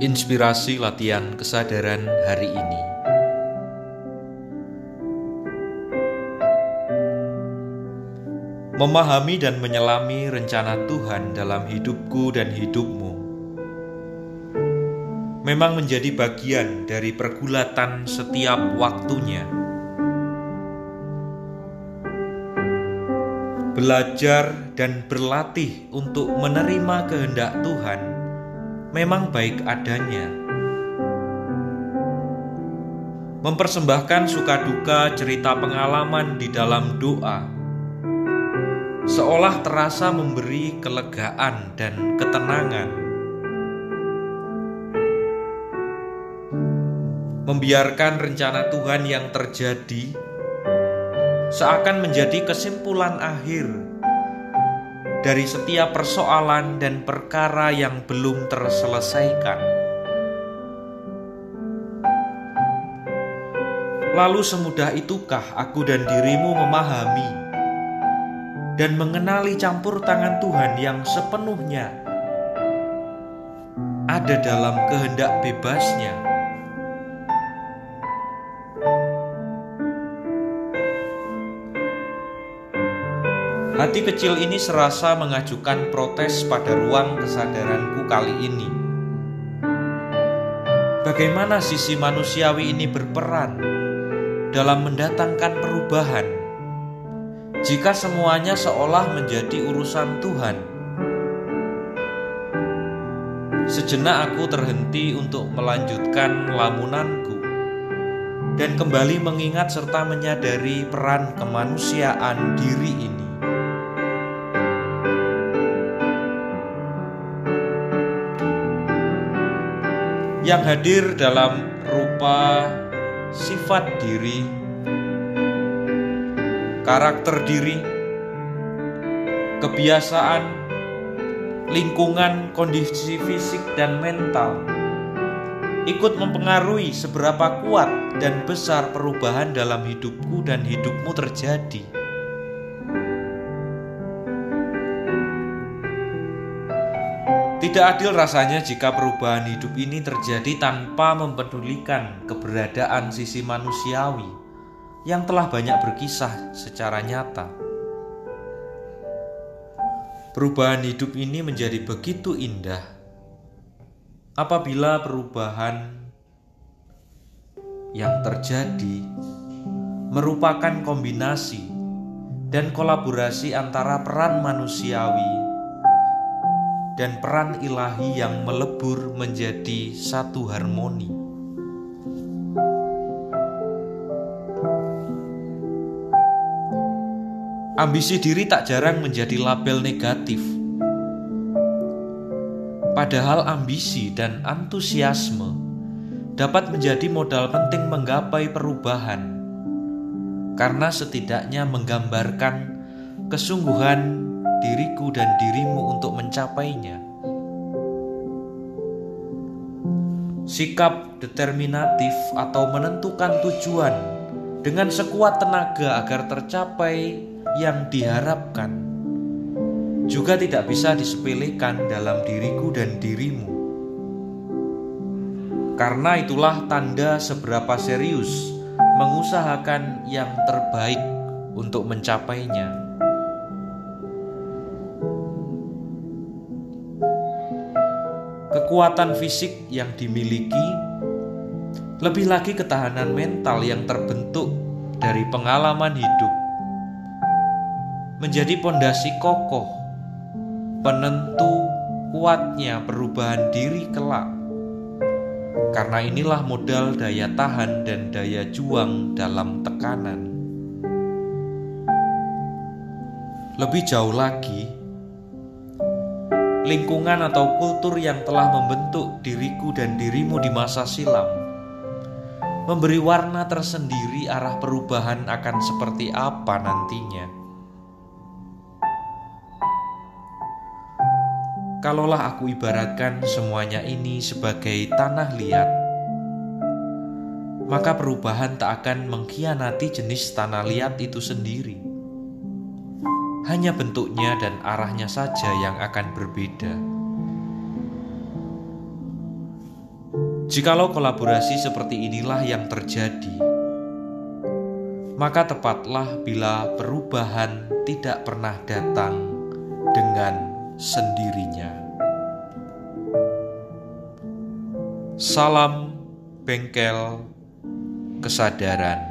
Inspirasi latihan kesadaran hari ini. Memahami dan menyelami rencana Tuhan dalam hidupku dan hidupmu memang menjadi bagian dari pergulatan setiap waktunya. Belajar dan berlatih untuk menerima kehendak Tuhan memang baik adanya. Mempersembahkan suka duka cerita pengalaman di dalam doa, seolah terasa memberi kelegaan dan ketenangan. Membiarkan rencana Tuhan yang terjadi seakan menjadi kesimpulan akhir dari setiap persoalan dan perkara yang belum terselesaikan. Lalu semudah itukah aku dan dirimu memahami dan mengenali campur tangan Tuhan yang sepenuhnya ada dalam kehendak bebasnya? Hati kecil ini serasa mengajukan protes pada ruang kesadaranku kali ini. Bagaimana sisi manusiawi ini berperan dalam mendatangkan perubahan jika semuanya seolah menjadi urusan Tuhan? Sejenak aku terhenti untuk melanjutkan lamunanku dan kembali mengingat serta menyadari peran kemanusiaan diri ini. Yang hadir dalam rupa sifat diri, karakter diri, kebiasaan, lingkungan, kondisi fisik, dan mental ikut mempengaruhi seberapa kuat dan besar perubahan dalam hidupku dan hidupmu terjadi. Tidak adil rasanya jika perubahan hidup ini terjadi tanpa mempedulikan keberadaan sisi manusiawi yang telah banyak berkisah secara nyata. Perubahan hidup ini menjadi begitu indah apabila perubahan yang terjadi merupakan kombinasi dan kolaborasi antara peran manusiawi dan peran ilahi yang melebur menjadi satu harmoni. Ambisi diri tak jarang menjadi label negatif. Padahal ambisi dan antusiasme dapat menjadi modal penting menggapai perubahan. Karena setidaknya menggambarkan kesungguhan diriku dan dirimu untuk mencapainya. Sikap determinatif atau menentukan tujuan dengan sekuat tenaga agar tercapai yang diharapkan juga tidak bisa disepelekan dalam diriku dan dirimu. Karena itulah tanda seberapa serius mengusahakan yang terbaik untuk mencapainya. Kekuatan fisik yang dimiliki, lebih lagi ketahanan mental yang terbentuk dari pengalaman hidup, menjadi pondasi kokoh, penentu kuatnya perubahan diri kelak. Karena inilah modal daya tahan dan daya juang dalam tekanan. Lebih jauh lagi, lingkungan atau kultur yang telah membentuk diriku dan dirimu di masa silam, memberi warna tersendiri arah perubahan akan seperti apa nantinya. Kalaulah aku ibaratkan semuanya ini sebagai tanah liat, maka perubahan tak akan mengkhianati jenis tanah liat itu sendiri hanya bentuknya dan arahnya saja yang akan berbeda. Jikalau kolaborasi seperti inilah yang terjadi, maka tepatlah bila perubahan tidak pernah datang dengan sendirinya. Salam bengkel kesadaran.